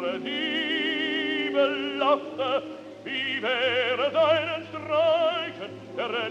Die belachte, wie wäre deinen Streichen der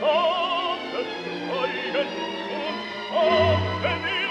Tages steigen und aufwendig.